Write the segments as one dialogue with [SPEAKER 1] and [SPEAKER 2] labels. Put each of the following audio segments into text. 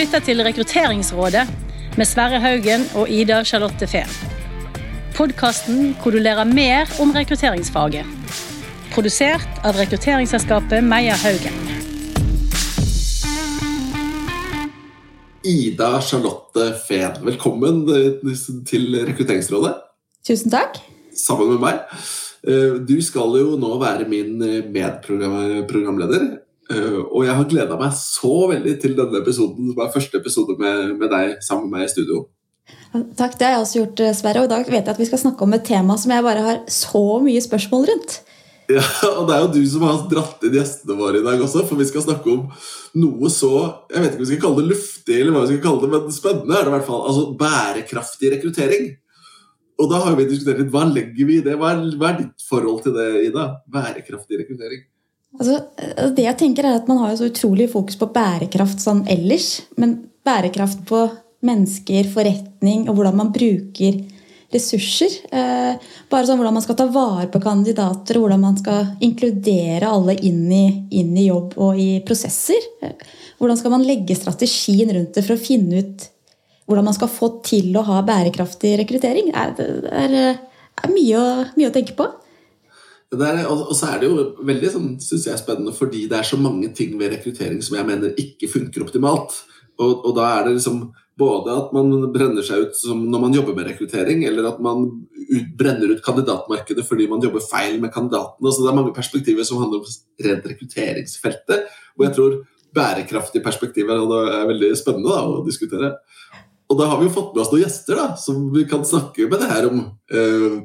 [SPEAKER 1] lytter til Rekrutteringsrådet med Sverre Haugen og Ida Charlotte Fehn. Podkasten hvor du lærer mer om rekrutteringsfaget. Produsert av rekrutteringsselskapet Meyer Haugen.
[SPEAKER 2] Ida Charlotte Fehn, velkommen til Rekrutteringsrådet.
[SPEAKER 3] Tusen takk.
[SPEAKER 2] Sammen med meg. Eh, du skal jo nå være min medprogramleder. Uh, og jeg har gleda meg så veldig til denne episoden, som er første episode med, med, deg sammen med meg i studio.
[SPEAKER 3] Takk, det har jeg også gjort, eh, Sverre. Og i dag vet jeg at vi skal snakke om et tema som jeg bare har så mye spørsmål rundt.
[SPEAKER 2] Ja, og det er jo du som har dratt inn gjestene våre i dag også, for vi skal snakke om noe så Jeg vet ikke om vi skal kalle det luftig, eller hva vi skal kalle det, men spennende er det i hvert fall. Altså bærekraftig rekruttering. Og da har vi diskutert litt hva legger vi i det. Hva er, hva er ditt forhold til det, Ida? Bærekraftig rekruttering.
[SPEAKER 3] Altså, det jeg tenker er at Man har jo så utrolig fokus på bærekraft sånn ellers. Men bærekraft på mennesker, forretning og hvordan man bruker ressurser. Eh, bare sånn Hvordan man skal ta vare på kandidater, hvordan man skal inkludere alle inn i, inn i jobb og i prosesser. Eh, hvordan skal man legge strategien rundt det for å finne ut hvordan man skal få til å ha bærekraftig rekruttering? Det er, er, er mye, å, mye å tenke på.
[SPEAKER 2] Er, og så er det jo veldig sånn, synes jeg, spennende fordi det er så mange ting ved rekruttering som jeg mener ikke funker optimalt. Og, og da er det liksom både at man brenner seg ut når man jobber med rekruttering, eller at man ut, brenner ut kandidatmarkedet fordi man jobber feil med kandidatene. Så det er mange perspektiver som handler om rent rekrutteringsfeltet. Og jeg tror bærekraftige perspektiver er veldig spennende da, å diskutere. Og da har vi jo fått med oss noen gjester da, som vi kan snakke med det her om. Uh,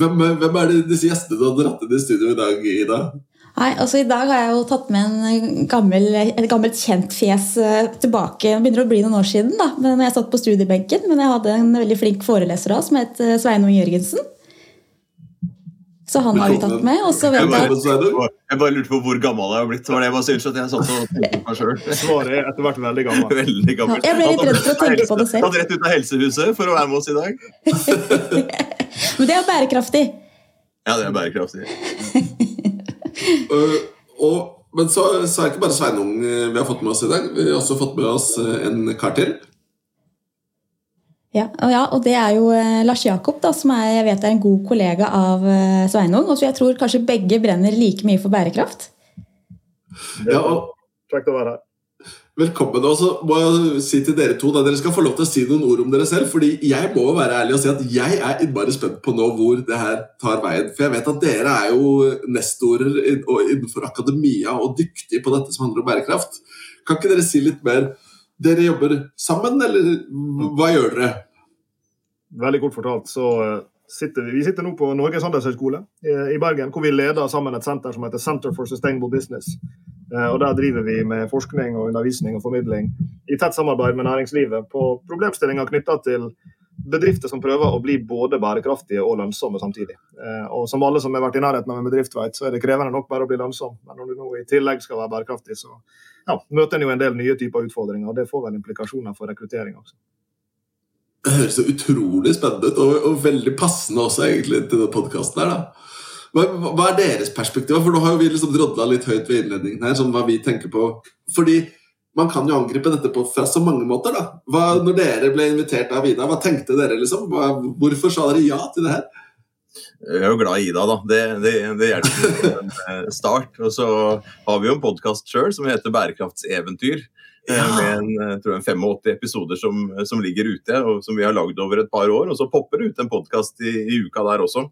[SPEAKER 2] hvem, hvem, er det disse gjestene du har dratt inn i studio i dag, Ida?
[SPEAKER 3] Nei, altså I dag har jeg jo tatt med en gammel, et gammelt kjent fjes eh, tilbake. Det begynner å bli noen år siden. da, men jeg satt på studiebenken, men jeg hadde en veldig flink foreleser da, som het eh, Sveinung Jørgensen. Så han har vi tatt med. og så vet
[SPEAKER 4] jeg, jeg bare lurte på hvor gammel jeg har blitt. Det var det jeg bare syntes at jeg satt og tenkte på meg sjøl.
[SPEAKER 5] Svaret er etter hvert veldig gammel.
[SPEAKER 4] veldig gammel.
[SPEAKER 3] Ja, jeg ble litt redd for å tenke på det selv.
[SPEAKER 4] Tatt rett ut av helsehuset for å være med oss i dag.
[SPEAKER 3] Men det er bærekraftig.
[SPEAKER 4] Ja, det er bærekraftig.
[SPEAKER 2] uh, og, men så, så, er det ikke bare Sveinung eh, vi har fått med oss i dag. Vi har også fått med oss eh, en kar til.
[SPEAKER 3] Ja, og, ja, og det er jo eh, Lars Jakob, da, som er, jeg vet er en god kollega av Sveinung. Og så jeg tror kanskje begge brenner like mye for bærekraft.
[SPEAKER 2] Ja, og
[SPEAKER 5] Kjekt å være her.
[SPEAKER 2] Velkommen. Og så må jeg si til dere to da Dere skal få lov til å si noen ord om dere selv. fordi jeg må være ærlig og si at jeg er innmari spent på nå hvor det her tar veien. For jeg vet at dere er jo nestorer innenfor akademia og dyktige på dette som handler om bærekraft. Kan ikke dere si litt mer dere jobber sammen, eller hva gjør dere?
[SPEAKER 5] Veldig kort fortalt så eh, sitter vi, vi sitter nå på Norges handelshøyskole i Bergen, hvor vi leder sammen et senter som heter Center for Sustainable Business. Eh, og Der driver vi med forskning og undervisning og formidling i tett samarbeid med næringslivet på problemstillinger knytta til bedrifter som prøver å bli både bærekraftige og lønnsomme samtidig. Eh, og Som alle som har vært i nærheten av en bedrift vet, så er det krevende nok bare å bli lønnsom. Men når du nå i tillegg skal være bærekraftig, så ja, møter en jo en del nye typer utfordringer. og Det får vel implikasjoner for rekruttering også.
[SPEAKER 2] Det høres så utrolig spennende ut, og, og, veldig passende også egentlig til denne podkasten her. da. Hva, hva, er deres perspektiv? For nå har jo vi liksom drodla litt høyt ved innledningen her, sånn hva vi tenker på. Fordi man kan jo angripe dette på fra så mange måter. da. Hva, når dere ble invitert av Ida, hva tenkte dere? liksom? Hva, hvorfor sa dere ja til det her?
[SPEAKER 4] Jeg er jo glad i Ida, da. Det, det, det hjelper en eh, start. Og så har vi jo en podkast sjøl som heter Bærekraftseventyr. Eh, ja. Med en, eh, tror jeg, 85 episoder som, som, ligger ute, og som vi har lagd over et par år. Og så popper det ut en podkast i, i, uka der også,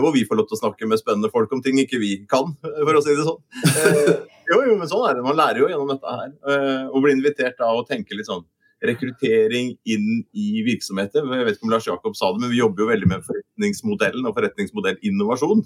[SPEAKER 4] hvor vi får lov til å snakke med spennende folk om ting ikke vi kan, for å si det sånn. jo, jo, men sånn er det. Man lærer jo gjennom dette her. Og blir invitert da og tenker litt sånn rekruttering inn i virksomheter. Jeg vet ikke om Lars Jakob sa det, men vi jobber jo veldig med forretningsmodellen og forretningsmodellinnovasjon.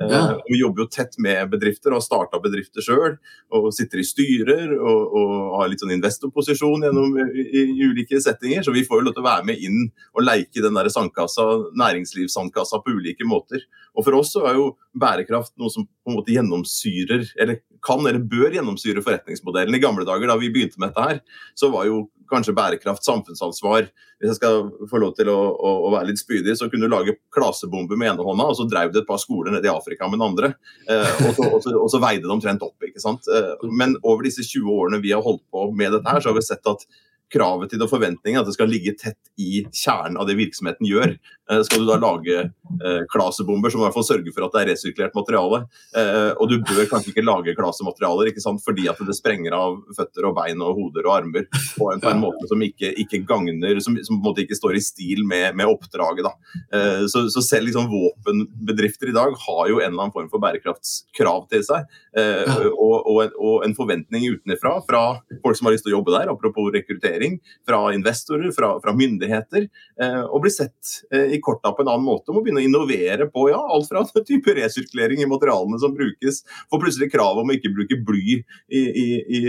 [SPEAKER 4] Eh, ja. Vi jobber jo tett med bedrifter og har starta bedrifter sjøl. Og sitter i styrer og, og har litt sånn investorposisjon gjennom i, i, ulike settinger. Så vi får jo lov til å være med inn og leike i den der sandkassa, næringslivssandkassa på ulike måter. Og for oss så er jo bærekraft noe som på en måte gjennomsyrer, eller kan eller bør gjennomsyre forretningsmodellen. I gamle dager da vi begynte med dette her, så var jo kanskje bærekraft, samfunnsansvar. Hvis jeg skal få lov til å, å, å være litt spydig, så kunne du lage klasebomber med ene hånda, og så drev du et par skoler nede i Afrika med den andre. Eh, og, så, og, så, og, så, veide det omtrent opp. ikke sant? Eh, men over disse 20 årene vi har holdt på med dette her, så har vi sett at kravet til det og forventningen at det skal ligge tett i kjernen av det virksomheten gjør. Eh, skal du da lage eh, klasebomber som i hvert fall sørger for at det er resirkulert materiale, eh, og du bør kanskje ikke lage klasematerialer ikke sant? fordi at det sprenger av føtter og bein og hoder og armer på en, på en måte som ikke, ikke gagner, som, som, på en måte ikke står i stil med, med oppdraget. Da. Eh, så, så, selv liksom våpenbedrifter i dag har jo en eller annen form for bærekraftskrav til seg, eh, og, og, og en forventning utenfra fra folk som har lyst til å jobbe der, apropos rekruttering, fra investorer, fra, fra myndigheter, eh, og bli sett i korta på en annen måte. Må begynne å innovere på ja, alt fra type resirkulering i materialene som brukes, får plutselig krav om å ikke bruke bly i, i, i,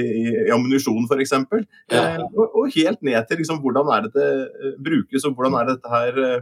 [SPEAKER 4] i ammunisjon f.eks. Ja. Eh, og, og, helt ned til liksom, hvordan er det det brukes, og hvordan er dette her eh,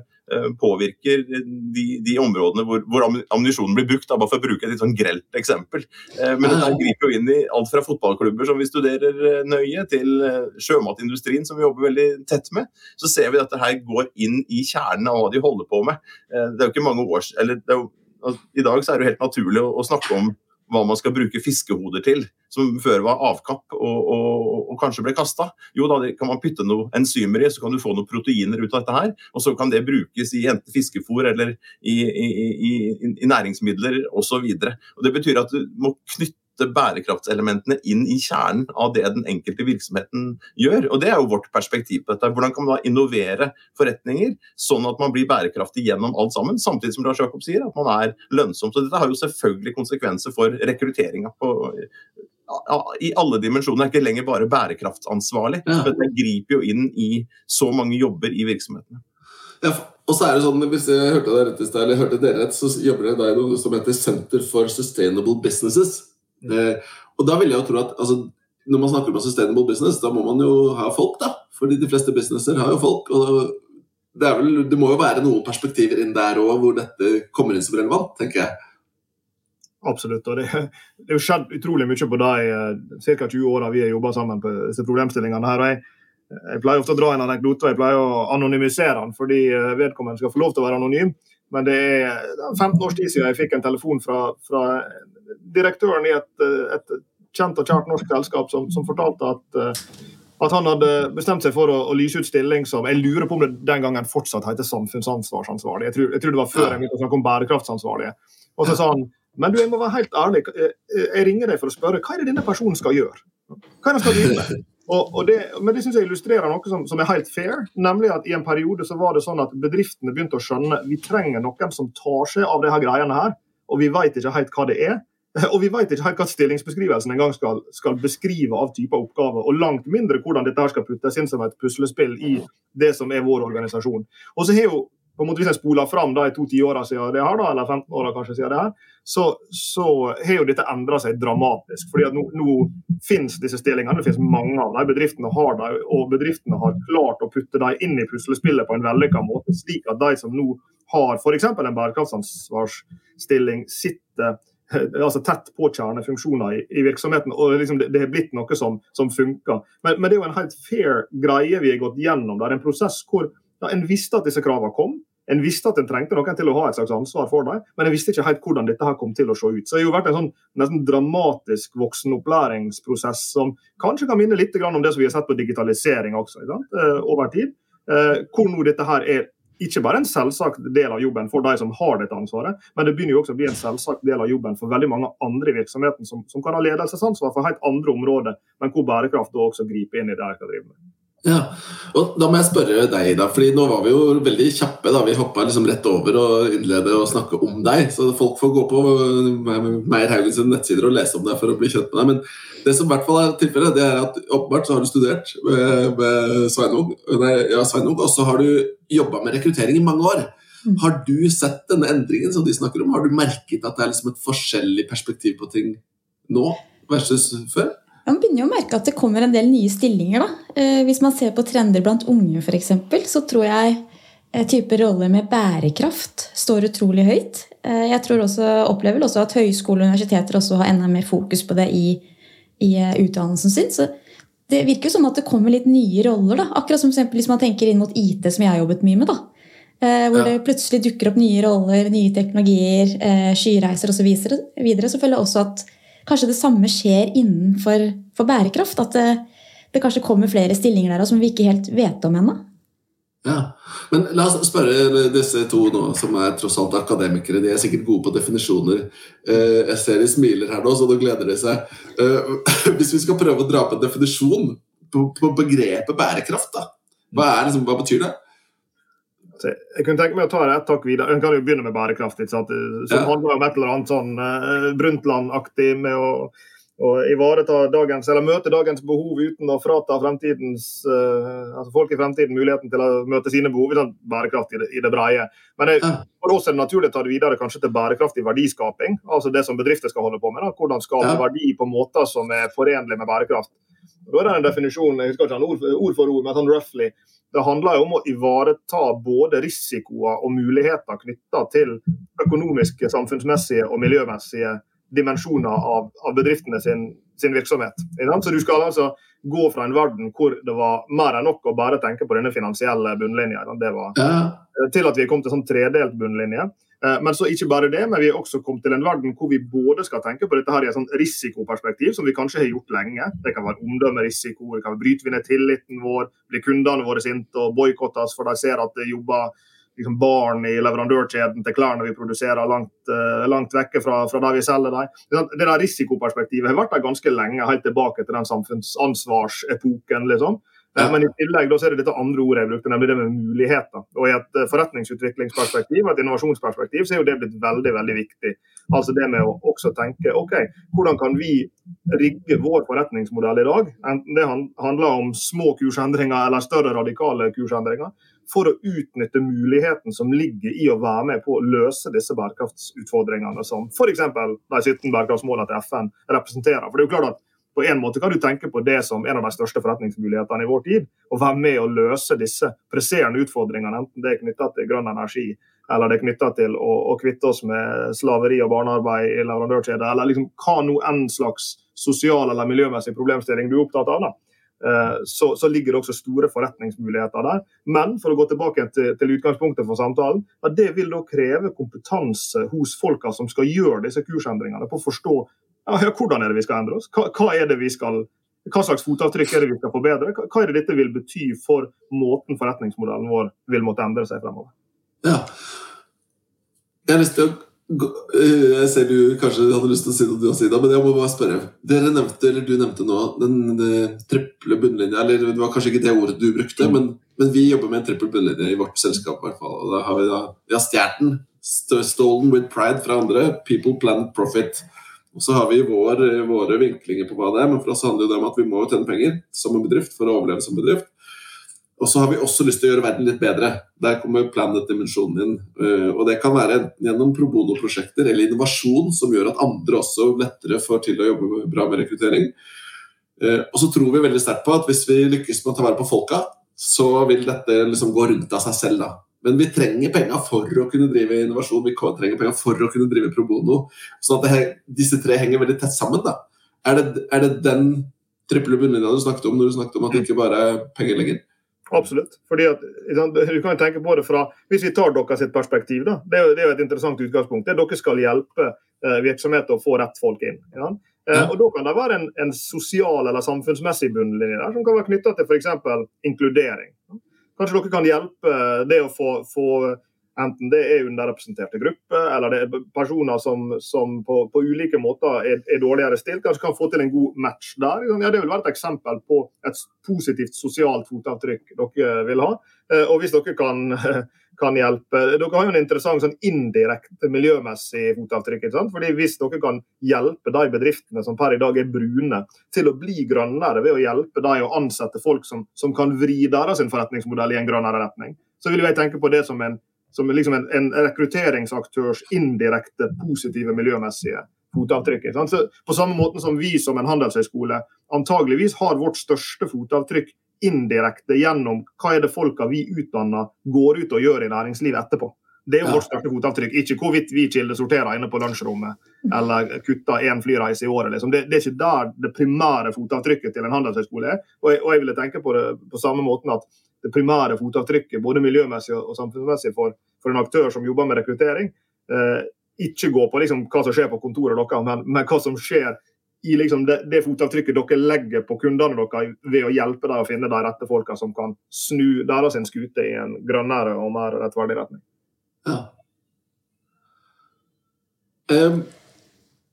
[SPEAKER 4] påvirker de, de områdene hvor, hvor ammunisjonen blir brukt. Da, bare for å bruke et litt sånn grelt eksempel. Eh, men dette griper jo inn i alt fra fotballklubber som vi studerer nøye, til sjømatindustrien som vi jobber veldig tett med. Så ser vi at dette her går inn i kjernen av hva de holder på med. Det er jo ikke mange år eller jo, altså, I dag så er det jo helt naturlig å, å snakke om hva man skal bruke fiskehoder til, som før var avkapp og, og, og kanskje ble kasta. Jo, da kan man pytte noe enzymer i, så kan du få noen proteiner ut av dette her. Og så kan det brukes i enten fiskefôr eller i, i, i, i næringsmidler osv. Det betyr at du må knytte bærekraftselementene inn i kjernen av det den enkelte virksomheten gjør. Og Det er jo vårt perspektiv på dette. Hvordan kan man da innovere forretninger sånn at man blir bærekraftig gjennom alt sammen, samtidig som Lars Jakob sier at man er lønnsom. Så Dette har jo selvfølgelig konsekvenser for rekrutteringa i alle dimensjoner. Det er ikke lenger bare bærekraftsansvarlig. Ja. det griper jo inn i så mange jobber i virksomhetene.
[SPEAKER 2] Ja, og så er det sånn, Hvis jeg hørte deg rett, eller hørte dere rett, så jobber dere i noe som heter Center for Sustainable Businesses. Og da vil jeg jo tro at altså, Når man snakker om sustainable business, da må man jo ha folk, da. Fordi de fleste businesser har jo folk. og det, vel, det må jo være noen perspektiver inn der òg hvor dette kommer inn som relevant, tenker jeg.
[SPEAKER 5] Absolutt. og Det, er skjedd utrolig mye på de eh, ca. 20 åra vi har jobba sammen på disse problemstillingene. her, og jeg, jeg pleier ofte å dra en anekdote og jeg pleier å anonymisere den fordi eh, vedkommende skal få lov til å være anonym. Men det er 15 års tid siden jeg fikk en telefon fra, fra direktøren i et, et, kjent og kjært norsk selskap som, som fortalte at, eh, at, han hadde bestemt seg for å, å, lyse ut stilling som Jeg lurer på om det den gangen fortsatt heter samfunnsansvarsansvarlig. Jeg tror, jeg tror det var før jeg begynte å snakke om bærekraftsansvarlige. Og så sa han men du, jeg må være helt ærlig. Jeg ringer deg for å spørre hva er det denne personen skal gjøre? Hva er det han skal drive med? Og, og det, men det synes jeg illustrerer noe som, som, er helt fair. Nemlig at i en periode så var det sånn at bedriftene begynte å skjønne vi trenger noen som tar seg av de her greiene her, og vi vet ikke helt hva det er. Og vi vet ikke helt hva stillingsbeskrivelsen engang skal, skal beskrive av type oppgaver, og langt mindre hvordan dette her skal puttes inn som et puslespill i det som er vår organisasjon. Og så har jo på en måte Hvis jeg spoler fram da i to tiåra siden det her, da, eller 15 åra kanskje siden det her, så, så har jo dette endra seg dramatisk. fordi at Nå, nå finnes disse stillingene, det finnes mange av dem. Bedriftene har dem, og bedriftene har klart å putte dem inn i puslespillet på en vellykka måte, slik at de som nå har f.eks. en bærekraftsansvarsstilling, sitter altså tett på kjernefunksjoner i, i virksomheten. og liksom det, det, er blitt noe som, som funker. Men, men, det er jo en helt fair greie vi har gått gjennom. der, En prosess hvor ja, en visste at disse kravene kom. En visste at en trengte noen til å ha et slags ansvar for dem, men en visste ikke helt hvordan dette her kom til å se ut. Så det har jo vært en sånn nesten dramatisk voksenopplæringsprosess som kanskje kan minne litt om det som vi har sett på digitalisering også, eh, over tid. Eh, hvor nå dette her er ikke bare en selvsagt del av jobben for de som har dette ansvaret, men det begynner jo også å bli en selvsagt del av jobben for veldig mange andre i virksomheten som, som kan ha ledelsesansvar for helt andre områder, men hvor bærekraft da også griper inn i det de skal drive med.
[SPEAKER 2] Ja, og Da må jeg spørre deg, da, fordi nå var vi jo veldig kjappe. da, Vi hoppa liksom rett over og innlede og snakke om deg. Så folk får gå på Meyer Haugens nettsider og lese om deg for å bli kjent med deg. Men det som i hvert fall er tilfellet, det er at åpenbart så har du studert med, med Sveinung, ja, Sveinung, og så har du jobba med rekruttering i mange år. Mm. Har du sett denne endringen som de snakker om? Har du merket at det er liksom et forskjellig perspektiv på ting nå versus før?
[SPEAKER 3] Man begynner jo å merke at det kommer en del nye stillinger. Da. Eh, hvis man ser på trender blant unge, f.eks., så tror jeg eh, type roller med bærekraft står utrolig høyt. Eh, jeg tror også, opplever også at høyskole og universiteter også har enda mer fokus på det i, i utdannelsen sin. Så det virker som at det kommer litt nye roller. Da. Akkurat som hvis man tenker inn mot IT, som jeg har jobbet mye med. da. Hvor det plutselig dukker opp nye roller, nye teknologier, skyreiser osv. Så, videre, så føler jeg også at kanskje det samme skjer innenfor bærekraft. At det, det kanskje kommer flere stillinger der som vi ikke helt vet om ennå.
[SPEAKER 2] Ja, men La oss spørre disse to nå, som er tross alt akademikere. De er sikkert gode på definisjoner. Eh, jeg ser de smiler her nå, så da gleder de seg. Eh, hvis vi skal prøve å dra på en definisjon på begrepet bærekraft, da. Hva, er, liksom, hva betyr det?
[SPEAKER 5] Jeg kunne tenke meg å ta det et takk videre. En kan jo begynne med bærekraft. Som ja. handler om et eller annet sånn uh, Brundtland-aktig med å å ivareta dagens, eller møte dagens behov uten å frata fremtidens, uh, altså folk i fremtiden muligheten til å møte sine behov. Sånn bærekraft i det, i det breie. Men det, for oss er det naturlig å ta det videre kanskje til bærekraftig verdiskaping. altså Det som bedrifter skal holde på med. Da. Hvordan skape ja. verdi på måter som er forenlig med bærekraft. Da er det en definisjon, jeg husker ikke ord, ord for ord, men sånn roughly. Det handler jo om å ivareta både risikoer og muligheter knytta til økonomiske, samfunnsmessige og miljømessige dimensjoner av, av bedriftene sin, sin virksomhet. Så du skal altså gå fra en verden hvor det var mer enn nok å bare tenke på denne finansielle bunnlinja, ja. til at vi kom til sånn tredelt bunnlinje. Eh, men så ikke bare det, men vi er også kommet til en verden hvor vi både skal tenke på dette her i et sånn risikoperspektiv, som vi kanskje har gjort lenge. Det kan være omdømmerisiko, det kan bryte vi ned tilliten vår, blir kundene våre sinte og boikotte oss for de ser at det jobber liksom barn i leverandørkjeden til klærne vi produserer, langt, uh, langt vekke fra, fra, der vi selger dem. Det der risikoperspektivet har vært der ganske lenge, helt tilbake til den samfunnsansvarsepoken. liksom. Men i tillegg så er det dette andre ordet jeg brukte, nemlig det med muligheter. Og I et forretningsutviklingsperspektiv og et innovasjonsperspektiv, så er jo det blitt veldig veldig viktig. Altså det med å også tenke ok, hvordan kan vi rigge vår forretningsmodell i dag, enten det handler om små kursendringer eller større radikale kursendringer, for å utnytte muligheten som ligger i å være med på å løse disse bærekraftsutfordringene som f.eks. de 17 bærekraftsmålene til FN representerer. For det er jo klart at på en måte kan du tenke på det som en av de største forretningsmulighetene i vår tid. Å være med å løse disse presserende utfordringene, enten det er knytta til grønn energi eller det er knytta til å, å, kvitte oss med slaveri og barnearbeid i leverandørkjeder, eller liksom hva nå enn slags sosial eller miljømessig problemstilling du er opptatt av. da. Eh, så, så, ligger det også store forretningsmuligheter der. Men for å gå tilbake til, til utgangspunktet for samtalen, ja, det vil da kreve kompetanse hos folka som skal gjøre disse kursendringene, på å forstå ja, hvordan er det vi skal endre oss. Hva, hva, er det vi skal, hva slags fotavtrykk er det vi skal forbedre? Hva, hva er det dette vil bety for måten forretningsmodellen vår vil måtte endre seg fremover?
[SPEAKER 2] Ja. Jeg har lyst til jeg ser du kanskje hadde lyst til å si noe, du også, Ida, men jeg må bare spørre. Dere nevnte, eller Du nevnte nå den, den triple bunnlinja. eller Det var kanskje ikke det ordet du brukte, men, men vi jobber med en trippel bunnlinje i vårt selskap. I hvert fall, og da har Vi da, vi har stjålet den. Stolen with pride fra andre. People, planet, profit. Og Så har vi vår, våre vinklinger på hva det er, men for oss handler det om at vi må tjene penger som en bedrift for å overleve som bedrift. Og så har vi også lyst til å gjøre verden litt bedre. Der kommer planet-dimensjonen inn. Eh, og det kan være gjennom pro bono-prosjekter eller innovasjon som gjør at andre også lettere får til å jobbe bra med rekruttering. Eh, og så tror vi veldig sterkt på at hvis vi lykkes med å ta vare på folka, så vil dette liksom gå rundt av seg selv. da. Men vi trenger penger for å kunne drive innovasjon, vi trenger penger for å kunne drive pro bono. Sånn at det, disse tre henger veldig tett sammen. da. Er det, er det den triple bunnlinja du snakket om når du snakket om at det ikke bare er penger lenger?
[SPEAKER 5] Absolutt. Fordi at, du kan tenke på det fra, Hvis vi tar deres perspektiv, da, det er, jo, et interessant utgangspunkt. det er Dere skal hjelpe eh, virksomheter å få rett folk inn. Ja? Ja. og Da kan det være en, en, sosial eller samfunnsmessig bunnlinje der, som kan være knytta til f.eks. inkludering. Kanskje dere kan hjelpe det å få, få Enten det er underrepresenterte grupper, eller det er personer som, som på, på, ulike måter er, er, dårligere stilt. Kanskje kan få til en god match der. Ja, det vil være et eksempel på et positivt sosialt fotavtrykk dere vil ha. Eh, og hvis dere kan, kan hjelpe Dere har jo en interessant sånn indirekte miljømessig fotavtrykk. ikke sant? Fordi Hvis dere kan hjelpe de bedriftene som per i dag er brune, til å bli grønnere ved å hjelpe dem å ansette folk som, som kan vri deres forretningsmodell i en grønnere retning, så vil jeg tenke på det som en som liksom en, en rekrutteringsaktørs indirekte positive miljømessige fotavtrykk. Så på samme måte som vi som en handelshøyskole antageligvis har vårt største fotavtrykk indirekte gjennom hva er det folka vi utdanner, går ut og gjør i næringslivet etterpå. Det er vårt største fotavtrykk, ikke hvorvidt vi kildesorterer inne på lunsjrommet eller kutter én flyreise i året. Liksom. Det, det, er ikke der det primære fotavtrykket til en handelshøyskole er. Og jeg, og jeg ville tenke på det på samme måten at det primære fotavtrykket, både miljømessig og samfunnsmessig, for, for en aktør som jobber med rekruttering, eh, ikke gå på liksom, hva som skjer på kontoret deres, men, men, hva som skjer i liksom det, det, fotavtrykket dere legger på kundene deres ved å hjelpe dem å finne de rette folka som kan snu deres skute i en grønnere og mer rettferdig retning. Ja.
[SPEAKER 2] Um,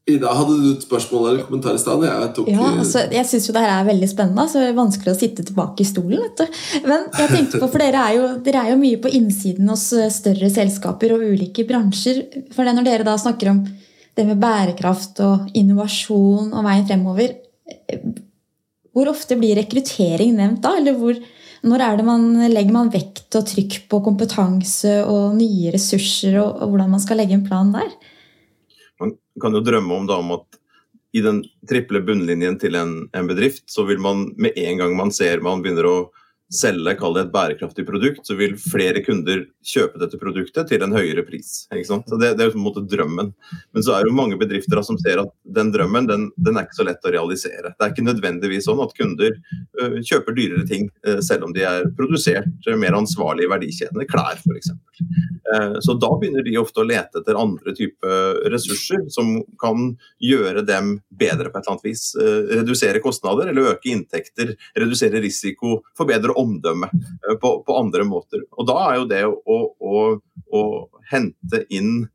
[SPEAKER 2] Ida, hadde du et spørsmål eller kommentar i stad?
[SPEAKER 3] Jeg, ja, altså, jeg syns jo det her er veldig spennende. så det er Vanskelig å sitte tilbake i stolen. vet du. Men jeg tenkte på, for dere er, jo, dere er jo mye på innsiden hos eh, større selskaper og ulike bransjer. For det Når dere da snakker om det med bærekraft og innovasjon og veien fremover, eh, hvor ofte blir rekruttering nevnt da? Eller hvor, når er det man legger man vekt og trykk på kompetanse og nye ressurser, og, og hvordan man skal legge en plan der?
[SPEAKER 4] Kan jo drømme om, da, om at i den triple bunnlinjen til en, en, bedrift, så vil man med en gang man ser man begynner å selge kall det et bærekraftig produkt, så vil flere kunder kjøpe dette produktet til en høyere pris. Så det, det, er på en måte drømmen. Men så er det jo mange bedrifter som ser at den drømmen den, den, er ikke så lett å realisere. Det er ikke nødvendigvis sånn at kunder uh, kjøper dyrere ting uh, selv om de er produsert uh, mer ansvarlig i verdikjedene, klær f.eks. Uh, så da begynner de ofte å lete etter andre typer ressurser som kan gjøre dem bedre på et eller annet vis. redusere kostnader eller øke inntekter, redusere risiko, forbedre omdømme eh, på, på, andre måter. Og da er jo det å, å, å hente inn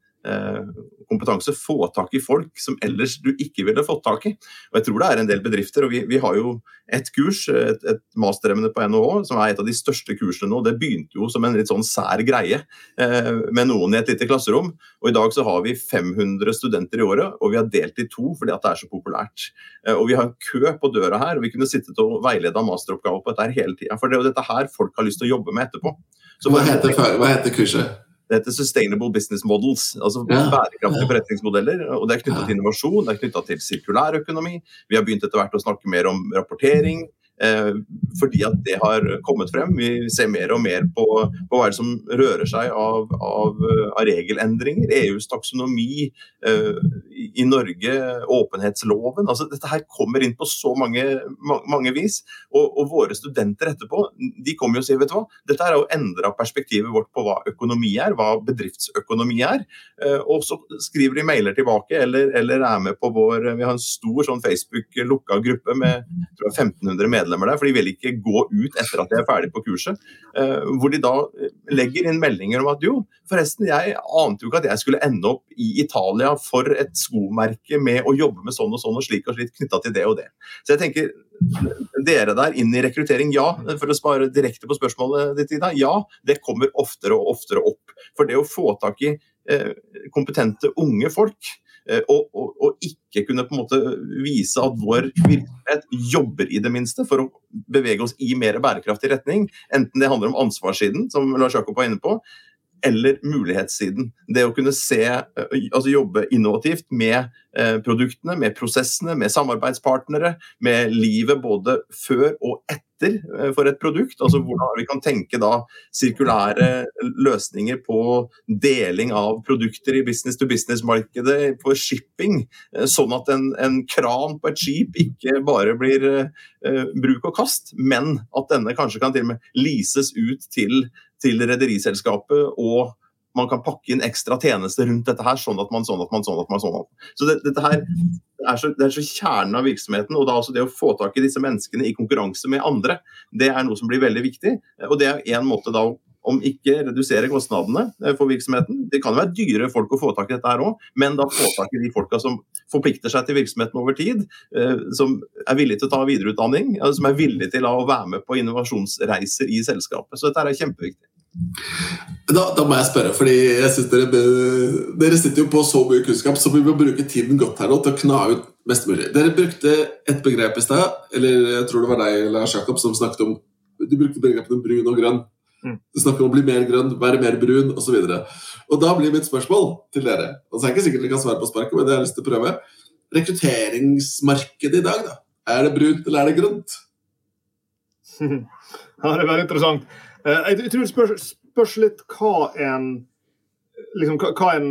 [SPEAKER 4] kompetanse, få tak i folk som ellers du ikke ville fått tak i. Og jeg tror det er en del bedrifter, og vi, vi har jo et kurs, et, et masteremne på NHH, som er et av de største kursene nå. Det begynte jo som en litt sånn sær greie eh, med noen i et lite klasserom. Og i dag så har vi 500 studenter i året, og vi har delt i to fordi at det er så populært. Eh, og vi har en kø på døra her, og vi kunne sittet og veileda masteroppgaver på dette her hele tida. For det er jo dette her folk har lyst til å jobbe med etterpå.
[SPEAKER 2] Hva heter, hva heter kurset?
[SPEAKER 4] Det heter Sustainable Business Models, altså ja. bærekraftige forretningsmodeller. og Det er knytta til innovasjon, det er knytta til sirkulærøkonomi. Vi har begynt etter hvert å snakke mer om rapportering. Eh, fordi at det har kommet frem. Vi ser mer og mer på, på hva som rører seg av, av, av regelendringer. EUs taksonomi eh, i Norge, åpenhetsloven. altså Dette her kommer inn på så mange, mange vis. Og, og, våre studenter etterpå de kommer jo og sier vet du hva, dette er jo endra perspektivet vårt på hva økonomi er, hva bedriftsøkonomi er. Eh, og så skriver de mailer tilbake eller, eller er med på vår Vi har en stor sånn Facebook-lukka gruppe med jeg, 1500 medlemmer medlemmer der, for de vil ikke gå ut etter at de er ferdig på kurset. Eh, hvor de da legger inn meldinger om at jo, forresten, jeg ante jo ikke at jeg skulle ende opp i Italia for et skomerke med å jobbe med sånn og sånn og slik og slik knytta til det og det. Så jeg tenker dere der inn i rekruttering, ja. For å spare direkte på spørsmålet ditt, Ida. Ja, det kommer oftere og oftere opp. For det å få tak i eh, kompetente unge folk Eh, og, og, og, ikke kunne på en måte vise at vår virksomhet jobber i det minste for å bevege oss i mer bærekraftig retning. Enten det handler om ansvarssiden, som Lars Jakob var inne på, eller mulighetssiden. Det å kunne se, eh, altså jobbe innovativt med eh, produktene, med prosessene, med samarbeidspartnere, med livet både før og etter eh, for et produkt. Altså hvordan vi kan tenke da sirkulære løsninger på deling av produkter i business to business-markedet, på shipping. Sånn at en, en, kran på et skip ikke bare blir uh, bruk og kast, men at denne kanskje kan til og med leases ut til til rederiselskapet, og man kan pakke inn ekstra tjenester rundt dette her, sånn at man, sånn at man, sånn at man, sånn at man. Så det, dette her er så, det er så kjernen av virksomheten. Og da også det å få tak i disse menneskene i konkurranse med andre, det er noe som blir veldig viktig. Og det er én måte da om ikke redusere kostnadene eh, for virksomheten. Det kan være dyre folk å få tak i dette her òg, men da få tak i de folka som forplikter seg til virksomheten over tid, eh, som er villige til å ta videreutdanning, som er villige til å være med på innovasjonsreiser i selskapet. Så dette er kjempeviktig.
[SPEAKER 2] Da, da, må jeg spørre, fordi jeg synes dere, dere sitter jo på så mye kunnskap, så vi må bruke tiden godt her nå til å kna ut mest mulig. Dere brukte et begrep i stad, eller jeg tror det var deg, Lars Jakob, som snakket om Du brukte begrepene brun og grønn. Mm. Du snakker om å bli mer grønn, være mer brun osv. Da blir mitt spørsmål til dere og så er det ikke sikkert dere kan svare på sparket, men det har jeg lyst til å prøve. Rekrutteringsmarkedet i dag, da. Er det brunt, eller er det grønt?
[SPEAKER 5] ja, det er veldig interessant. Eh, jeg tror det spørs, spørs litt hva en liksom, hva en,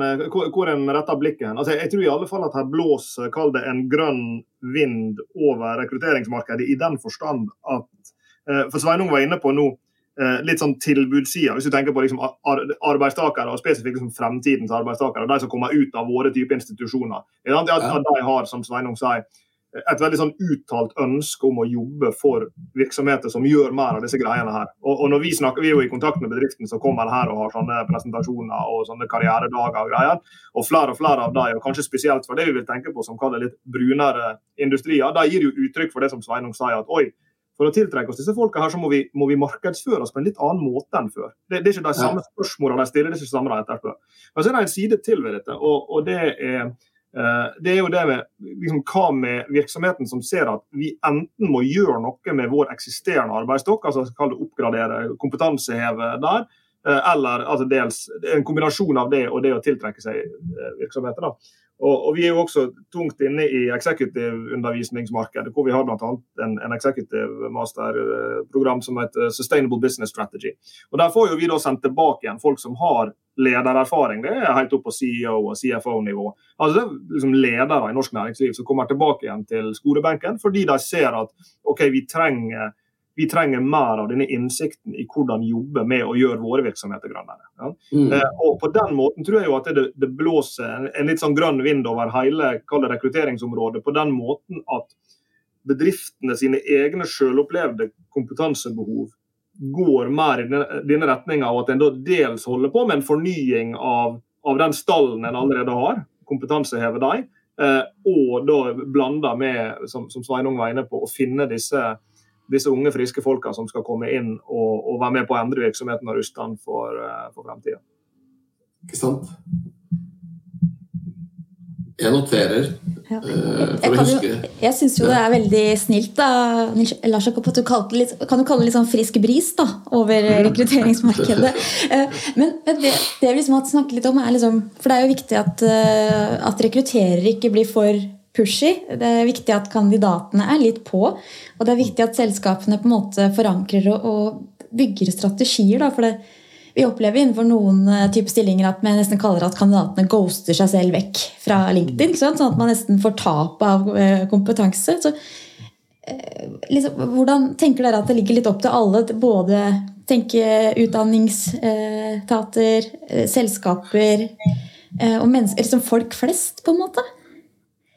[SPEAKER 5] hvor en retter blikket Altså, jeg tror i alle fall at her blåser kall det en grønn vind over rekrutteringsmarkedet, i den forstand at eh, For Sveinung var inne på nå Eh, litt sånn tilbudssida. Hvis du tenker på liksom arbeidstakere, og spesifikt liksom fremtidens arbeidstakere, de som kommer ut av våre type institusjoner. At de har, som Sveinung sier, et veldig sånn uttalt ønske om å jobbe for virksomheter som gjør mer av disse greiene her. Og, og når Vi snakker, vi er jo i kontakt med bedriften som kommer her og har sånne presentasjoner og sånne karrieredager og greier. Og flere og flere av dem, og kanskje spesielt for det vi vil tenke på som kaller litt brunere industrier, de gir jo uttrykk for det som Sveinung sier, at oi, for å tiltrekke oss disse folka her, så må vi, må vi markedsføre oss på en litt annen måte enn før. Det, det er ikke de samme spørsmålene de stiller, det er ikke det samme de etterspør. Men så er det en side til ved dette, og, og det er det er jo det med liksom, hva med virksomheten som ser at vi enten må gjøre noe med vår eksisterende arbeidsstokk, altså oppgradere, kompetanseheve der, eh, eller altså dels en kombinasjon av det og det å tiltrekke seg eh, virksomheter. da. Og, og, Vi er jo også tungt inne i eksekutivundervisningsmarkedet, hvor vi har bl.a. En, en executive master-program som heter Sustainable Business Strategy. Og Der får jo vi da sendt tilbake igjen folk som har ledererfaring. Det er helt opp på CEO- og CFO-nivå. Altså det er liksom Ledere i norsk næringsliv som kommer tilbake igjen til skolebenken fordi de ser at ok, vi trenger vi trenger mer av denne innsikten i hvordan jobbe med å gjøre våre virksomheter grønnere. Ja. Mm. Eh, og På den måten tror jeg jo at det, det blåser en, en, litt sånn grønn vind over hele det, rekrutteringsområdet. På den måten at bedriftene sine egne selvopplevde kompetansebehov går mer i denne, denne retninga og at en da dels holder på med en fornying av, av den stallen en allerede har, kompetanseheve dem, eh, og da blanda med, som, som Sveinung var inne på, å finne disse disse unge, friske folka som skal komme inn og, og være med på å endre virksomheten og ruste den for, eh, for fremtida.
[SPEAKER 2] Ikke sant? Jeg noterer. Ja. Uh, jeg,
[SPEAKER 3] jeg, jeg syns jo det er veldig snilt da, Lars Jakob, at du kalte litt, kan du kalle det litt sånn frisk bris da, over rekrutteringsmarkedet. Uh, men det, det vi liksom har snakket litt om, er liksom For det er jo viktig at, uh, at rekrutterere ikke blir for pushy. Det er viktig at kandidatene er litt på. Og det er viktig at selskapene på en måte forankrer og, bygger strategier. Da, for det, vi opplever innenfor noen eh, type stillinger at vi nesten kaller at kandidatene ghoster seg selv vekk fra LinkedIn. Sånn at man nesten får tap av eh, kompetanse. Så, eh, liksom, hvordan tenker dere at det ligger litt opp til alle? Både tenke utdanningsetater, selskaper og mennesker, liksom folk flest, på en måte?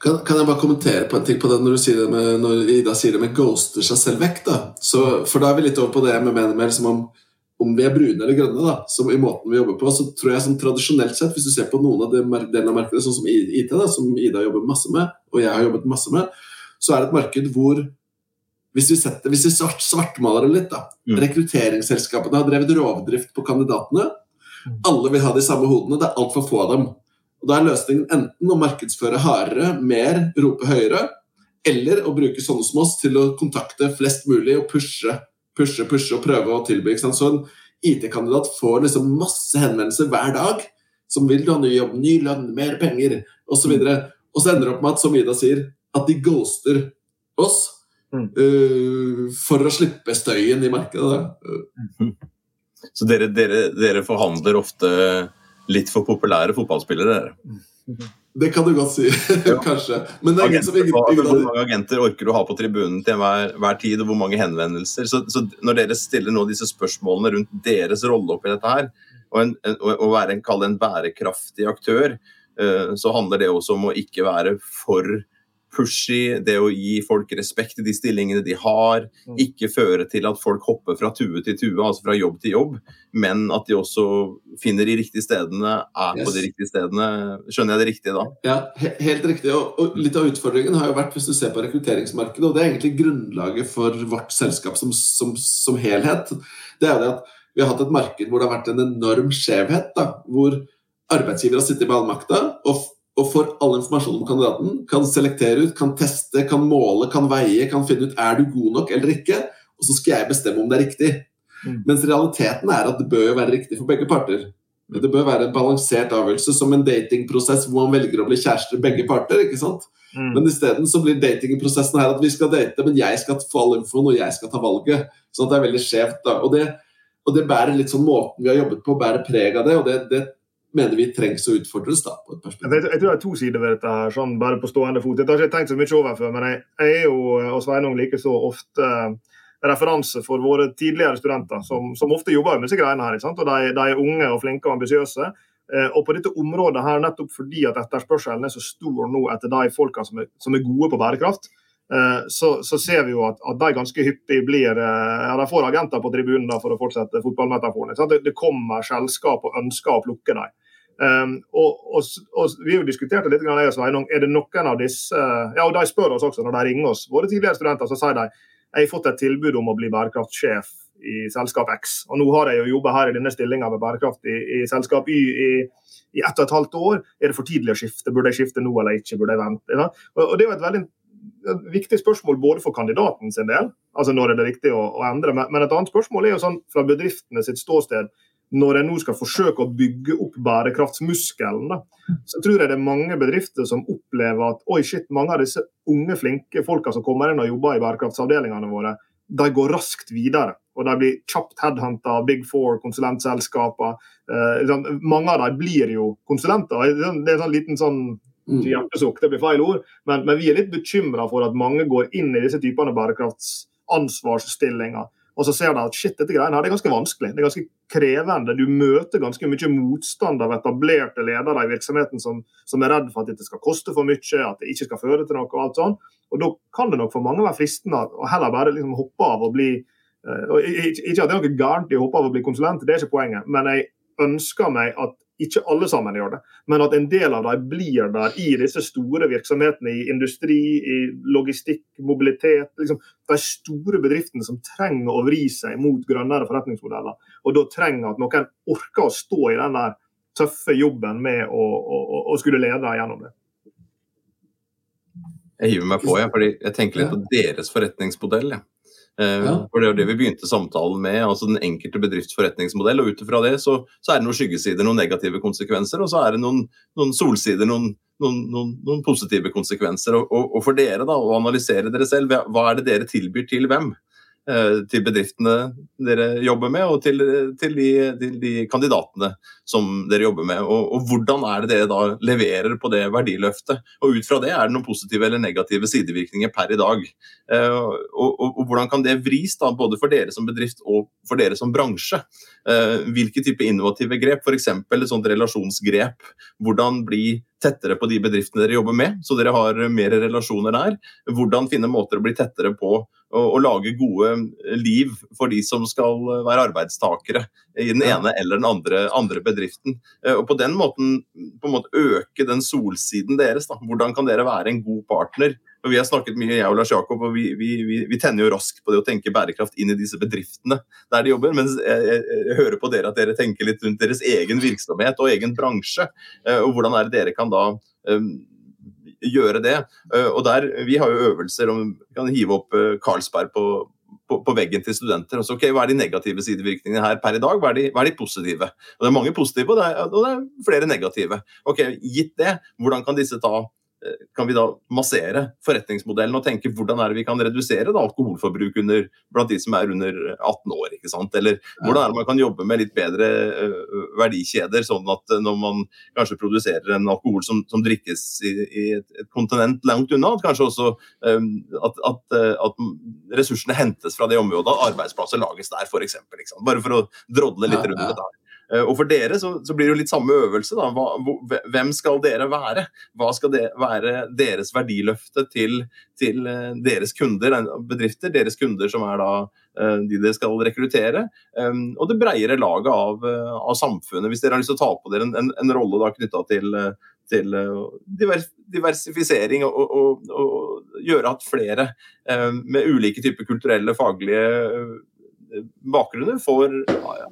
[SPEAKER 2] Kan, kan, jeg bare kommentere på en ting på det når, det med, når Ida sier det med 'ghoster seg selv vekk'? da? Så, for da er vi litt over på det jeg mener mer som om, om vi er brune eller grønne. da, som I måten vi jobber på. Så tror jeg som tradisjonelt sett, hvis du ser på noen av de delene av markedet, sånn som IT, da, som Ida jobber masse med, og jeg har jobbet masse med, så er det et marked hvor hvis vi, setter, hvis vi svart, svartmaler det litt, da. Mm. Rekrutteringsselskapene har drevet rovdrift på kandidatene. Alle vil ha de samme hodene. Det er altfor få av dem. Og Da er løsningen enten å markedsføre hardere, mer, rope høyere, eller å bruke sånne som oss til å kontakte flest mulig og pushe, pushe, pushe og prøve å tilby. Så en IT-kandidat får liksom masse henvendelser hver dag som vil du ha ny jobb, ny lønn, mer penger osv. Og, og så ender det opp med at, som Ida sier, at de ghoster oss mm. uh, for å slippe støyen i markedet.
[SPEAKER 4] Da. Så dere, dere, dere forhandler ofte litt for populære fotballspillere.
[SPEAKER 2] Det kan du godt si. Kanskje. Men det er agenter, ingen,
[SPEAKER 4] ingen, Hvor mange agenter orker du å ha på tribunen til hver, hver tid, og hvor mange henvendelser? Så, så, Når dere stiller nå disse spørsmålene rundt deres rolle oppi dette her, og, en, en, være en, en bærekraftig aktør, uh, så handler det også om å ikke være for pushy, det å gi folk respekt i de stillingene de har. Mm. Ikke føre til at folk hopper fra tue til tue, altså fra jobb til jobb, men at de også finner de riktige stedene, er yes. på de riktige stedene. Skjønner jeg det riktig da?
[SPEAKER 2] Ja, helt riktig. Og, og, litt av utfordringen har jo vært, hvis du ser på rekrutteringsmarkedet, og det er egentlig grunnlaget for vårt selskap som, som, som helhet, det er det at vi har hatt et marked hvor det har vært en enorm skjevhet. da, hvor arbeidsgiver har sittet med all makta og og får all informasjon om kandidaten. Kan selektere ut, kan teste, kan måle, kan veie, kan finne ut er du god nok eller ikke. Og så skal jeg bestemme om det er riktig. Mm. Mens realiteten er at det bør jo være riktig for begge parter. Det bør være en balansert avgjørelse, som en datingprosess hvor man velger å bli kjærester begge parter. ikke sant? Mm. Men isteden så blir datingprosessen her at vi skal date, men jeg skal få all infoen, og jeg skal ta valget. Sånn at det er veldig skjevt. da. Og det, og det bærer litt sånn måten vi har jobbet på, bærer preg av det. og det, det mener vi trengs å utfordres. da, på et
[SPEAKER 5] perspektiv. Jeg, jeg, tror det er to sider ved dette, her, sånn bare på stående fot. Dette har jeg ikke tenkt så mye over før, men jeg, jeg er jo, og Sveinung likeså, ofte eh, referanse for våre tidligere studenter, som, som ofte jobber med disse greiene her. og de, de, er unge og flinke og ambisiøse. Eh, og på dette området her, nettopp fordi at etterspørselen er så stor nå etter de folka som er, som er gode på bærekraft, Eh, så, så, ser vi jo at, at, de ganske hyppig blir eh, ja, De får agenter på tribunen for å fortsette fotballmetaforen. Det, det, kommer selskap og ønsker å plukke dem. Um, og, og, og, Vi har jo diskutert litt, og Sveinung. Er det noen av disse ja, og De spør oss også når de ringer oss, våre tidligere studenter, så sier de jeg har fått et tilbud om å bli bærekraftsjef i selskap X. Og nå har jeg jo jobba her i denne stillinga med bærekraft i, i selskap Y i, i ett og et halvt år. Er det for tidlig å skifte? Burde jeg skifte nå eller ikke? Burde jeg vente? Ja? Og, og Det er jo et veldig et viktig spørsmål både for kandidaten sin del, altså når er det riktig å, å endre, men, men, et annet spørsmål er jo sånn fra bedriftene sitt ståsted når en nå skal forsøke å bygge opp bærekraftsmuskelen, da, så tror jeg det er mange bedrifter som opplever at oi shit, mange av disse unge, flinke folka som kommer inn og jobber i bærekraftsavdelingene våre, de går raskt videre. Og de blir kjapt headhunta av Big Four, konsulentselskaper. Eh, liksom, mange av dem blir jo konsulenter. Det er en sånn liten sånn Mm. hjertesukk, det blir feil ord, men, men vi er litt bekymra for at mange går inn i disse typene bærekraftsansvarsstillinger. Og så ser de at shit, dette greiene her det er ganske vanskelig. Det er ganske krevende. Du møter ganske mye motstand av etablerte ledere i virksomheten som, som, er redd for at dette skal koste for mye, at det ikke skal føre til noe. Og alt sånt. Og da kan det nok for mange være fristende å heller bare liksom hoppe av og bli uh, og Ikke at det er noe gærent i å hoppe av og bli konsulent, det er ikke poenget, men jeg ønsker meg at ikke alle sammen gjør det, men at en del av dem blir der i disse store virksomhetene i industri, i logistikk, mobilitet. Liksom, de store bedriftene som trenger å vri seg mot grønnere forretningsmodeller. Og da trenger at noen orker å stå i den der tøffe jobben med å, å, å skulle lede gjennom det.
[SPEAKER 4] Jeg hiver meg på, jeg, fordi jeg tenker litt på deres forretningsmodell. Ja. Eh, ja. For Det er det vi begynte samtalen med, altså den enkelte bedrifts forretningsmodell. og Ut ifra det så, så, er det noen skyggesider, noen negative konsekvenser, og så er det noen, noen solsider, noen, noen, noen, positive konsekvenser. Og, og, og, for dere da, å analysere dere selv, hva er det dere tilbyr til hvem? Eh, til bedriftene dere jobber med, og til, til, de, til de, kandidatene som dere jobber med. Og, og, Hvordan er det dere da leverer på det verdiløftet? Og Ut fra det er det noen positive eller negative sidevirkninger per i dag. Eh, og, og, og Hvordan kan det vris, da, både for dere som bedrift og for dere som bransje? Eh, hvilke type innovative grep, f.eks. et sånt relasjonsgrep. Hvordan bli tettere på de bedriftene dere jobber med, så dere har mer relasjoner der. Hvordan finne måter å bli tettere på å, lage gode liv for de som skal være arbeidstakere i den ene eller den andre, andre bedriften. Eh, og På den måten på måte øke den solsiden deres. Da. Hvordan kan dere være en god partner? Og vi har snakket mye, jeg og Lars Jakob, og vi, vi, vi, vi, tenner jo raskt på det å tenke bærekraft inn i disse bedriftene der de jobber. Mens jeg, jeg, jeg, hører på dere at dere tenker litt rundt deres egen virksomhet og egen bransje. Eh, og hvordan er det dere kan da gjøre det. Eh, og der, Vi har jo øvelser om kan hive opp eh, Carlsberg på, på, på, veggen til studenter. Også, okay, hva er de negative sidevirkningene her per i dag? Hva er de, hva er de positive? Og Det er mange positive, og det er, og det er flere negative. Ok, Gitt det, hvordan kan disse ta kan vi da massere forretningsmodellen og tenke hvordan er det vi kan redusere da, alkoholforbruk under, blant de som er under 18 år. ikke sant? Eller hvordan er det man kan jobbe med litt bedre uh, verdikjeder, sånn at når man kanskje produserer en alkohol som, som drikkes i, i et, et, kontinent langt unna, at kanskje også um, at, at, at, ressursene hentes fra det området, arbeidsplasser lages der f.eks. Bare for å drodle litt rundt det der. Eh, og For dere så, så, blir det jo litt samme øvelse. da. Hva, hvem skal dere være? Hva skal det være deres verdiløfte til, til eh, deres kunder, bedrifter? Deres kunder som er da eh, de dere skal rekruttere. Og det bredere laget av, av, samfunnet. Hvis dere har lyst til å ta på dere en, en, en rolle da knytta til, til diversifisering og, og, og, gjøre at flere med ulike typer kulturelle, faglige bakgrunner får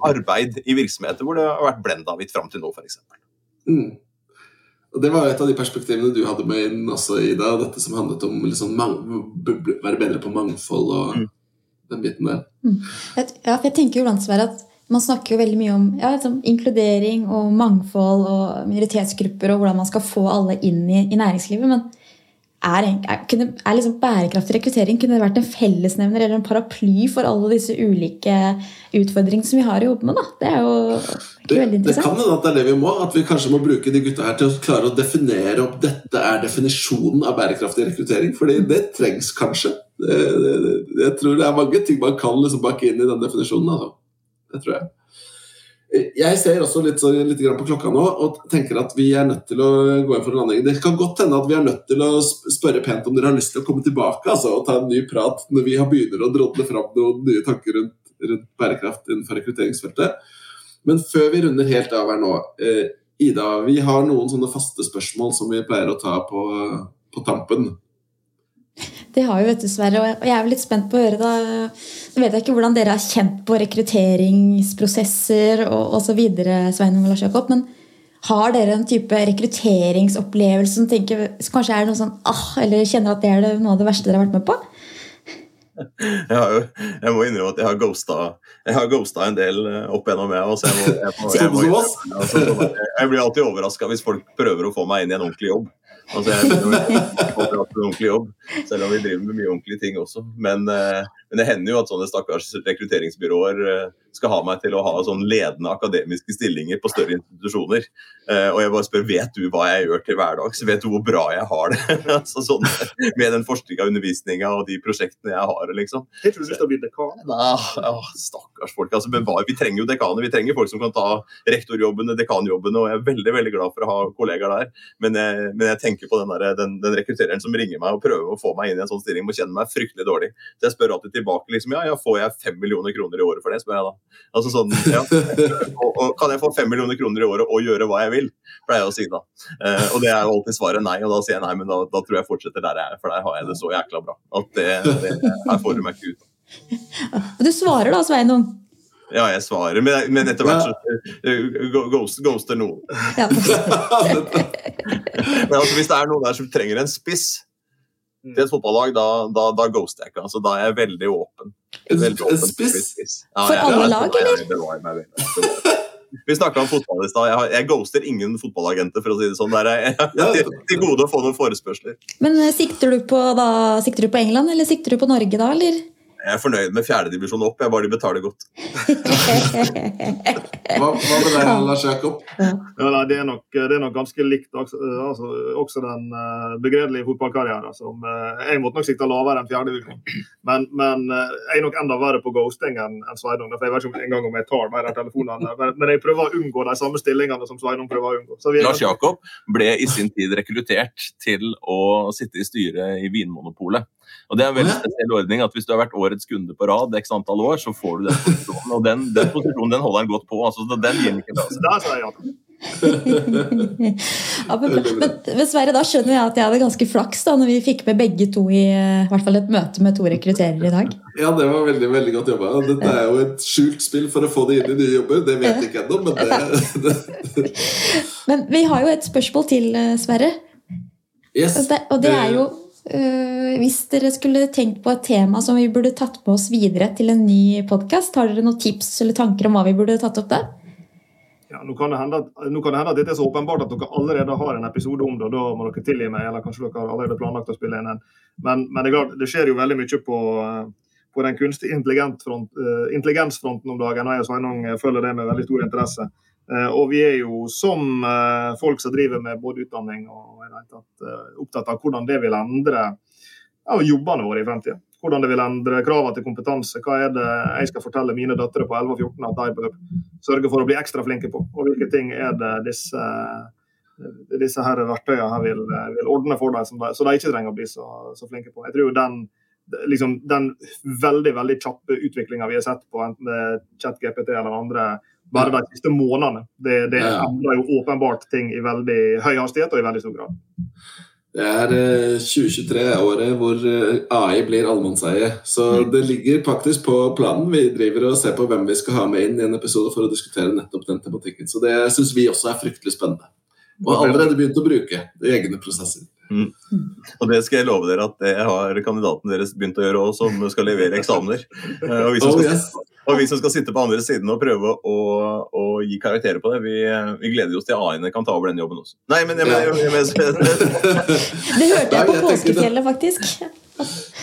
[SPEAKER 4] arbeid i virksomheter hvor det har vært blenda-hvitt fram til nå, f.eks. Mm.
[SPEAKER 2] Det var et av de perspektivene du hadde med inn også, Ida. Dette som handlet om liksom være bedre på mangfold og mm. den biten der.
[SPEAKER 3] Mm. Ja, jeg tenker jo blant at Man snakker jo veldig mye om ja, liksom, inkludering og mangfold og minoritetsgrupper og hvordan man skal få alle inn i, i næringslivet. men er, kunne, er liksom bærekraftig rekruttering kunne det vært en fellesnevner eller en paraply for alle disse ulike utfordringene som vi har å jobbe med? Da? Det er jo
[SPEAKER 2] det, veldig interessant. Det kan hende at det er det vi må. At vi kanskje må bruke de gutta her til å klare å definere opp dette er definisjonen av bærekraftig rekruttering. fordi det trengs kanskje. Det, det, jeg tror det er mange ting man kan liksom bakke inn i den definisjonen. Altså. Det tror jeg. Jeg ser også litt, litt på klokka nå og tenker at vi er nødt til å gå inn for en landing. Det kan godt hende at vi er nødt til å spørre pent om dere har lyst til å komme tilbake altså, og ta en ny prat når vi begynner å drodle fram noen nye tanker rundt, rundt bærekraft innenfor rekrutteringsfeltet. Men før vi runder helt av her nå eh, Ida, vi har noen sånne faste spørsmål som vi pleier å ta på, på tampen.
[SPEAKER 3] Det har vi, vet du, Sverre. Og jeg er litt spent på å høre da. Nå vet jeg ikke hvordan dere har kjent på rekrutteringsprosesser og osv., Sveinung og Lars Jakob, men har dere en type rekrutteringsopplevelse som tenker, kanskje er noe sånn ah, eller kjenner at det er noe av det verste dere har vært med på?
[SPEAKER 4] Jeg, har jo, jeg må innrømme at jeg har ghosta, jeg har ghosta en del eh, opp gjennom meg. Altså jeg, må, jeg, må, jeg, må, altså, jeg, blir alltid overraska hvis folk prøver å få meg inn i en ordentlig jobb. Altså, jeg blir en ordentlig jobb, selv om vi driver med mye ordentlige ting også. Men, eh, men det hender jo at sånne stakkars rekrutteringsbyråer eh, skal ha meg til å ha sånn ledende akademiske stillinger på større institusjoner. Eh, og jeg bare spør vet du hva jeg gjør til hverdags, vet du hvor bra jeg har det? altså, sånn, med den forskninga, undervisninga og de prosjektene jeg har. liksom.
[SPEAKER 5] Jeg tror du skal bli dekan.
[SPEAKER 4] Ah, stakkars folk. Altså, bevar. Vi trenger jo dekaner. Vi trenger folk som kan ta rektorjobbene, dekanjobbene. Og jeg er veldig veldig glad for å ha kollegaer der. Men jeg, men jeg tenker på den, der, den, den, rekruttereren som ringer meg og prøver å få meg inn i en sånn stilling, må kjenne meg fryktelig dårlig. Så jeg spør alltid tilbake liksom, ja, ja, får jeg fem millioner kroner i året for det, spør jeg da. Altså sånn, ja. og, og, kan jeg få fem millioner kroner i året og gjøre hva jeg vil? Pleier jeg å si da. Eh, og det er jo alltid svaret nei, og da sier jeg nei, men da, da, tror jeg fortsetter der jeg er, for der har jeg det så jækla bra. At det, det her får du meg ikke ut
[SPEAKER 3] av. Du svarer da, Sveinung?
[SPEAKER 4] Ja, jeg svarer, men, men etter hvert så uh, ghost, ghoster noen. Ja. men altså, hvis det er noen der som trenger en spiss til et fotballag, da, da, da ghoster jeg ikke. Altså, da er jeg veldig åpen.
[SPEAKER 2] Veldig åpen spiss?
[SPEAKER 3] Ja, For alle lag, eller?
[SPEAKER 4] Vi snakka om fotball i stad. Jeg, jeg, ghoster ingen fotballagenter, for å si det sånn. Der er jeg til, til gode å få noen forespørsler.
[SPEAKER 3] Men eh, sikter du, på, da, sikter du på England, eller sikter du på Norge da, eller?
[SPEAKER 4] Jeg er fornøyd med fjerdedivisjon opp, jeg bare de betaler godt.
[SPEAKER 2] hva, hva med deg, Lars Jakob?
[SPEAKER 5] Ja, nei, det, er nok, det, er nok, ganske likt altså, også den uh, begredelige fotballkarrieren. Som, uh, jeg måtte nok sikte lavere enn fjerdedivisjon. Men, men uh, jeg er nok enda verre på ghosting enn en Sveinung. For jeg vet ikke engang om jeg tar mer av telefonene. Men, men, jeg prøver å unngå de samme stillingene som Sveinung prøver å unngå.
[SPEAKER 4] Lars Jakob ble i sin tid rekruttert til å sitte i styret i Vinmonopolet. Og det er en veldig spesiell ordning at Hvis du har vært årets kunde på rad x antall år, så får du den posisjonen. Og den, den posisjonen den holder han godt på. altså Den gir ikke fra
[SPEAKER 5] seg.
[SPEAKER 3] ja, men, men, men Sverre, da skjønner jeg at jeg hadde ganske flaks da når vi fikk med begge to i, i hvert fall et møte med to rekrutterere i dag.
[SPEAKER 2] Ja, det var veldig veldig godt jobba. Dette er jo et skjult spill for å få det inn i nye jobber. Det vet jeg ikke ennå, men det
[SPEAKER 3] Men vi har jo et spørsmål til, eh, Sverre.
[SPEAKER 2] Yes.
[SPEAKER 3] Og det, og det er jo hvis dere skulle tenkt på et tema som vi burde tatt med oss videre til en ny podkast, har dere noen tips eller tanker om hva vi burde tatt opp der?
[SPEAKER 5] Ja, nå, kan hende nå kan det hende at dette er så åpenbart at dere allerede har en episode om det. og Da må dere tilgi meg, eller kanskje dere har allerede planlagt å spille inn en. Men, men det, er klart, det skjer jo veldig mye på, på den kunstige uh, intelligensfronten om dagen. og Jeg og Sveinung følger det med veldig stor interesse. Uh, og vi er jo som folk som driver med både utdanning og tatt, uh, opptatt av hvordan det vil endre ja, jobbene våre i fremtiden. Hvordan det vil endre kravene til kompetanse. Hva er det jeg skal fortelle mine døtre på 11 og 14 at de bør sørge for å bli ekstra flinke på? Og hvilke ting er det disse, disse her verktøyene her vil, vil, ordne for dem, de, så de ikke trenger å bli så, så flinke på. Jeg tror den, liksom, den veldig veldig kjappe utviklinga vi har sett på enten det er ChatGPT eller andre bare de siste månedene. Det, det endrer jo åpenbart ting i veldig høy hastighet og i veldig stor grad.
[SPEAKER 2] Det er 2023-året eh, hvor eh, AI blir allemannseie. Så mm. det ligger faktisk på planen. Vi driver og ser på hvem vi skal ha med inn i en episode for å diskutere nettopp den tematikken. Så det syns vi også er fryktelig spennende. Og allerede begynt å bruke i egne prosesser. Mm.
[SPEAKER 4] Og det skal jeg love dere at det har kandidaten deres begynt å gjøre òg, som skal levere eksamener. Eh, og vi som skal, oh, yes. Og vi som skal sitte på andre siden og prøve å, å gi karakterer på det, vi, vi gleder oss til AI-ene kan ta over den jobben også. Nei, men jeg, jeg, jeg,
[SPEAKER 3] Det hørte jeg på Påskefjellet, faktisk.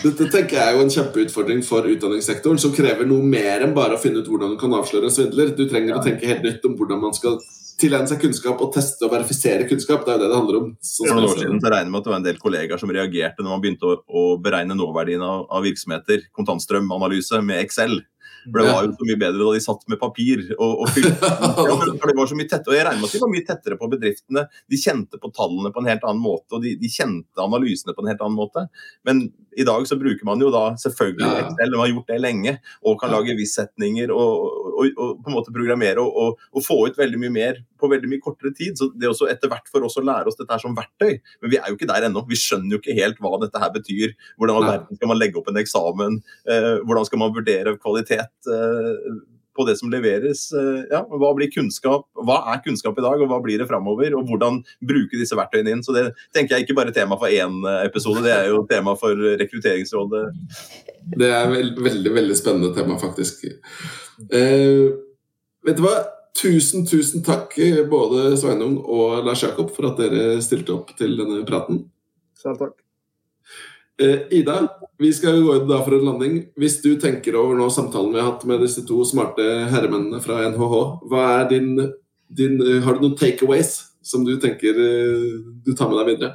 [SPEAKER 2] Dette tenker jeg er jo en kjempeutfordring for utdanningssektoren, som krever noe mer enn bare å finne ut hvordan du kan avsløre en svindler. Du trenger å tenke helt nytt om hvordan man skal tilegne seg kunnskap og teste og verifisere kunnskap. Det er jo det det handler om.
[SPEAKER 4] For noen år siden så regner med at det var en del kollegaer som reagerte når man begynte å, å beregne nåverdien av, av virksomheter, kontantstrømanalyse, med Excel. For Det var jo så mye bedre da de satt med papir og, og fylte. For det var så mye tettere, og Jeg regner med at de var mye tettere på bedriftene. De kjente på tallene på en helt annen måte, og de, de kjente analysene på en helt annen måte. Men i dag så bruker man jo da selvfølgelig Excel, og har gjort det lenge, og kan lage hvis-setninger og, og, og på en måte programmere og, og, få ut veldig mye mer på veldig mye kortere tid. Så det er også etter hvert for oss å lære oss dette her som verktøy. Men vi er jo ikke der ennå. Vi skjønner jo ikke helt hva dette her betyr. Hvordan skal man legge opp en eksamen? Eh, hvordan skal man vurdere kvalitet eh, på det som leveres? Eh, ja, hva blir kunnskap? Hva er kunnskap i dag, og hva blir det framover? Og hvordan bruke disse verktøyene inn? Så det tenker jeg ikke bare tema for én eh, episode, det er jo tema for Rekrutteringsrådet.
[SPEAKER 2] Det er veld, veldig veldig spennende tema, faktisk. Eh, vet du hva? Tusen, tusen takk, eh, både Sveinung og Lars Jakob, for at dere stilte opp til denne praten.
[SPEAKER 5] Selv takk.
[SPEAKER 2] Eh, Ida, vi skal gå inn da for en landing. Hvis du tenker over nå samtalen vi har hatt med disse to smarte herremennene fra NHH, hva er din, din eh, Har du noen takeaways som du tenker eh, du tar med deg videre?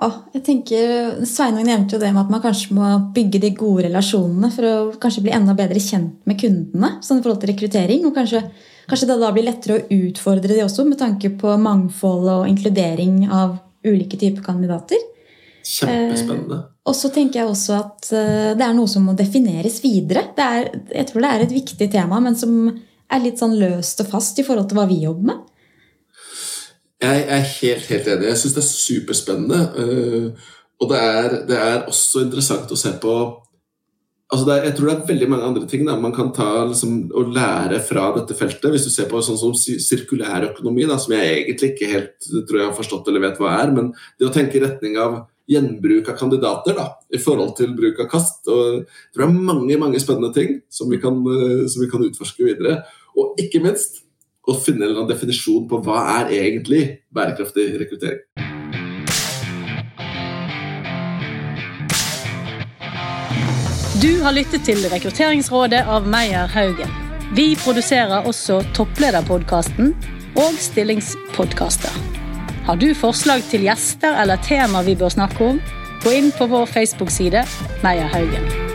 [SPEAKER 3] Oh, jeg tenker, Sveinung nevnte jo det med at man kanskje må bygge de gode relasjonene for å kanskje bli enda bedre kjent med kundene sånn i forhold til rekruttering. og Kanskje, kanskje det da blir lettere å utfordre de også med tanke på mangfold og inkludering av ulike typer kandidater.
[SPEAKER 2] Kjempespennende.
[SPEAKER 3] Og så tenker jeg også at eh, det er noe som må defineres videre. Det er, jeg tror det er et viktig tema, men som er litt sånn løst og fast i forhold til hva vi jobber med.
[SPEAKER 2] Jeg er helt, helt enig. Jeg syns det er superspennende. øh, og det er, det er også interessant å se på altså er, Jeg tror det er veldig mange andre ting da, man kan ta liksom, og lære fra dette feltet. Hvis du ser på sånn som sirkulærøkonomi, som jeg egentlig ikke helt tror jeg har forstått eller vet hva er, men det å tenke i retning av gjenbruk av kandidater da, i forhold til bruk av kast. og Jeg tror det er mange mange spennende ting som vi kan, øh, som vi kan utforske videre. Og ikke minst å finne en definisjon på hva er egentlig bærekraftig rekruttering.
[SPEAKER 1] Du har lyttet til Rekrutteringsrådet av Meyer Haugen. Vi produserer også Topplederpodkasten og Stillingspodkaster. Har du forslag til gjester eller tema vi bør snakke om, gå inn på vår Facebook-side Meyer Haugen.